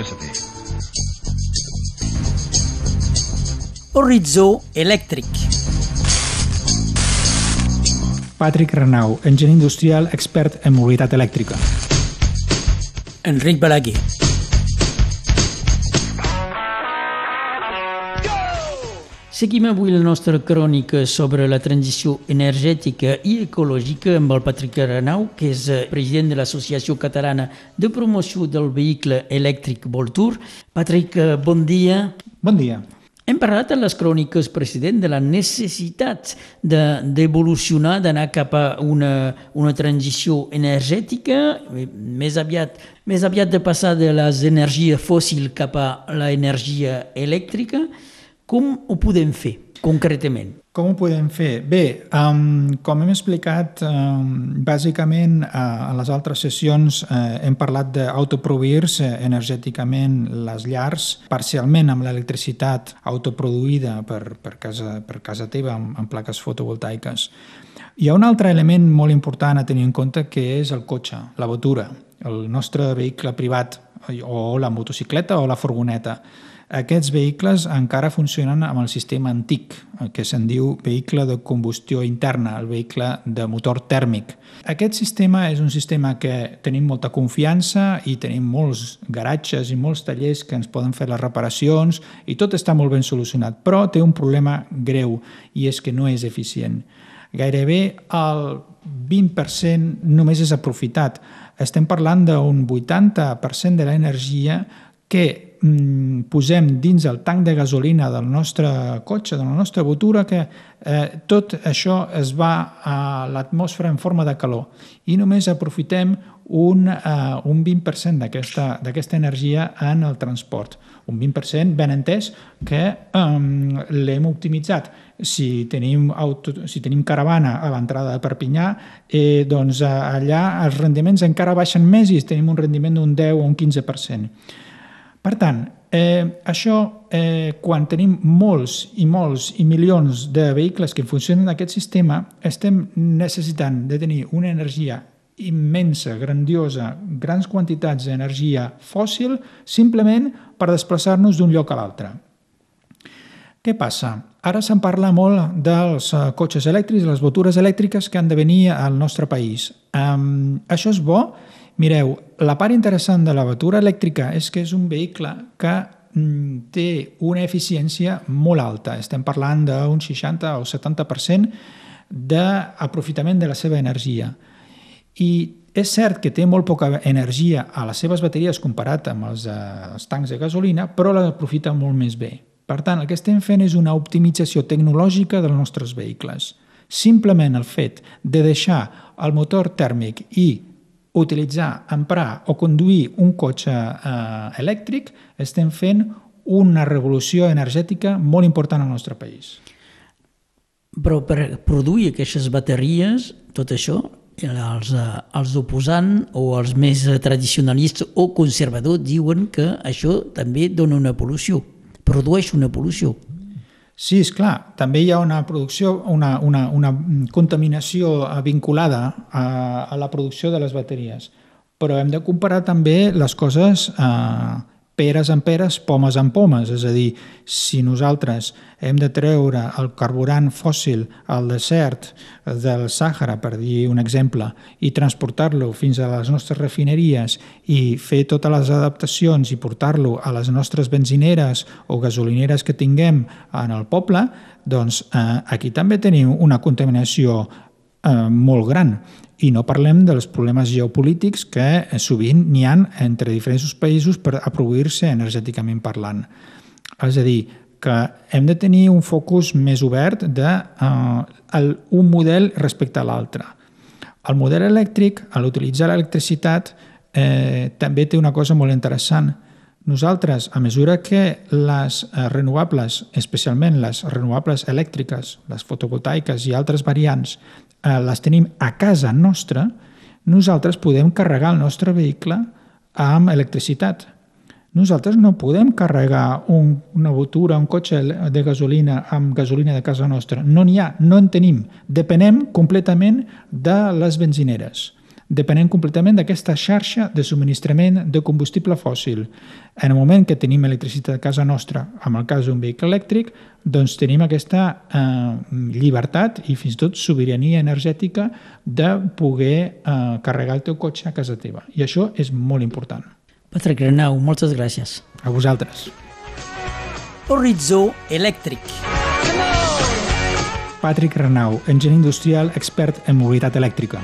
electricity. Horitzó elèctric. Patrick Renau, enginyer industrial expert en mobilitat elèctrica. Enric Balaguer. Seguim avui la nostra crònica sobre la transició energètica i ecològica amb el Patrick Renau, que és eh, president de l'Associació Catalana de Promoció del Vehicle Elèctric Voltur. Patrick, eh, bon dia. Bon dia. Hem parlat en les cròniques precedents de la necessitat d'evolucionar, de, d'anar cap a una, una transició energètica, eh, més aviat, més aviat de passar de les energies fòssils cap a l'energia elèctrica. Com ho podem fer, concretament? Com ho podem fer? Bé, um, com hem explicat, um, bàsicament uh, a les altres sessions uh, hem parlat d'autoproduir-se energèticament les llars, parcialment amb l'electricitat autoproduïda per, per, casa, per casa teva amb, amb plaques fotovoltaiques. Hi ha un altre element molt important a tenir en compte que és el cotxe, la botura, el nostre vehicle privat o la motocicleta o la furgoneta. Aquests vehicles encara funcionen amb el sistema antic, que se'n diu vehicle de combustió interna, el vehicle de motor tèrmic. Aquest sistema és un sistema que tenim molta confiança i tenim molts garatges i molts tallers que ens poden fer les reparacions i tot està molt ben solucionat, però té un problema greu i és que no és eficient. Gairebé el 20% només és aprofitat. Estem parlant d'un 80% de l'energia que mm, posem dins el tanc de gasolina del nostre cotxe, de la nostra botura, que eh, tot això es va a l'atmosfera en forma de calor i només aprofitem un, eh, un 20% d'aquesta energia en el transport. Un 20% ben entès que eh, l'hem optimitzat. Si tenim, auto, si tenim caravana a l'entrada de Perpinyà, eh, doncs allà els rendiments encara baixen més i tenim un rendiment d'un 10 o un 15%. Per tant, eh, això, eh, quan tenim molts i molts i milions de vehicles que funcionen en aquest sistema, estem necessitant de tenir una energia immensa, grandiosa, grans quantitats d'energia fòssil simplement per desplaçar-nos d'un lloc a l'altre. Què passa? Ara se'n parla molt dels eh, cotxes elèctrics, les botures elèctriques que han de venir al nostre país. Um, això és bo Mireu, la part interessant de la batura elèctrica és que és un vehicle que mm, té una eficiència molt alta. Estem parlant d'un 60 o 70% d'aprofitament de la seva energia. I és cert que té molt poca energia a les seves bateries comparat amb els, eh, els tancs de gasolina, però l'aprofita molt més bé. Per tant, el que estem fent és una optimització tecnològica dels nostres vehicles. Simplement el fet de deixar el motor tèrmic i utilitzar, emprar o conduir un cotxe eh, elèctric, estem fent una revolució energètica molt important al nostre país. Però per produir aquestes bateries, tot això, els, eh, els oposants o els més tradicionalistes o conservadors diuen que això també dona una pol·lució, produeix una pol·lució. Sí, és clar. També hi ha una producció, una, una, una contaminació vinculada a, a la producció de les bateries. Però hem de comparar també les coses eh, peres amb peres, pomes amb pomes, és a dir, si nosaltres hem de treure el carburant fòssil al desert del Sàhara, per dir un exemple, i transportar-lo fins a les nostres refineries i fer totes les adaptacions i portar-lo a les nostres benzineres o gasolineres que tinguem en el poble, doncs eh, aquí també tenim una contaminació eh, molt gran i no parlem dels problemes geopolítics que eh, sovint n'hi han entre diferents països per a produir-se energèticament parlant. És a dir, que hem de tenir un focus més obert de uh, el, un model respecte a l'altre. El model elèctric, a l'utilitzar l'electricitat, eh, també té una cosa molt interessant. Nosaltres, a mesura que les eh, renovables, especialment les renovables elèctriques, les fotovoltaiques i altres variants, eh, les tenim a casa nostra, nosaltres podem carregar el nostre vehicle amb electricitat. Nosaltres no podem carregar un, una botura, un cotxe de gasolina amb gasolina de casa nostra. No n'hi ha, no en tenim. Depenem completament de les benzineres. Depenent completament d'aquesta xarxa de subministrament de combustible fòssil. En el moment que tenim electricitat a casa nostra, amb el cas d'un vehicle elèctric, doncs tenim aquesta eh, llibertat i fins i tot sobirania energètica de poder eh, carregar el teu cotxe a casa teva. I això és molt important. Patrick Renau, moltes gràcies. A vosaltres. Horitzó Elèctric. Patrick Renau, enginyer industrial expert en mobilitat elèctrica.